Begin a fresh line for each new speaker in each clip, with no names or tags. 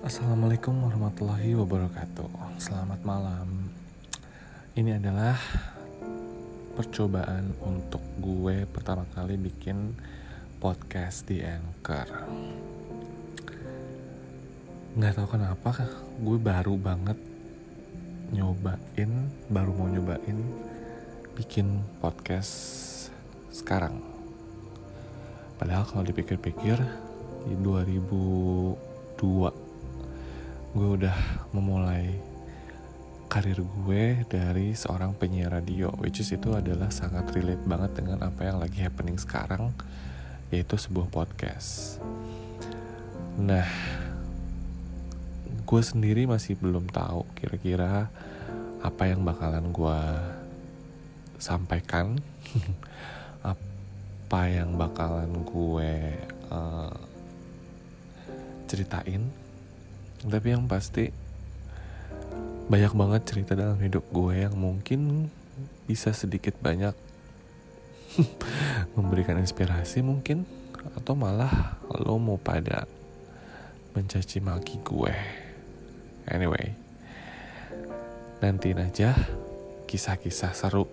Assalamualaikum warahmatullahi wabarakatuh. Selamat malam. Ini adalah percobaan untuk gue pertama kali bikin podcast di Anchor. Nggak tahu kenapa, gue baru banget nyobain, baru mau nyobain bikin podcast sekarang. Padahal kalau dipikir-pikir di 2002 gue udah memulai karir gue dari seorang penyiar radio which is itu adalah sangat relate banget dengan apa yang lagi happening sekarang yaitu sebuah podcast. Nah gue sendiri masih belum tahu kira-kira apa yang bakalan gue sampaikan apa yang bakalan gue uh, ceritain tapi yang pasti banyak banget cerita dalam hidup gue yang mungkin bisa sedikit banyak memberikan inspirasi mungkin atau malah lo mau pada mencaci maki gue anyway nanti aja kisah-kisah seru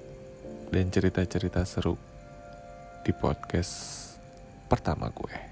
dan cerita-cerita seru di podcast pertama gue.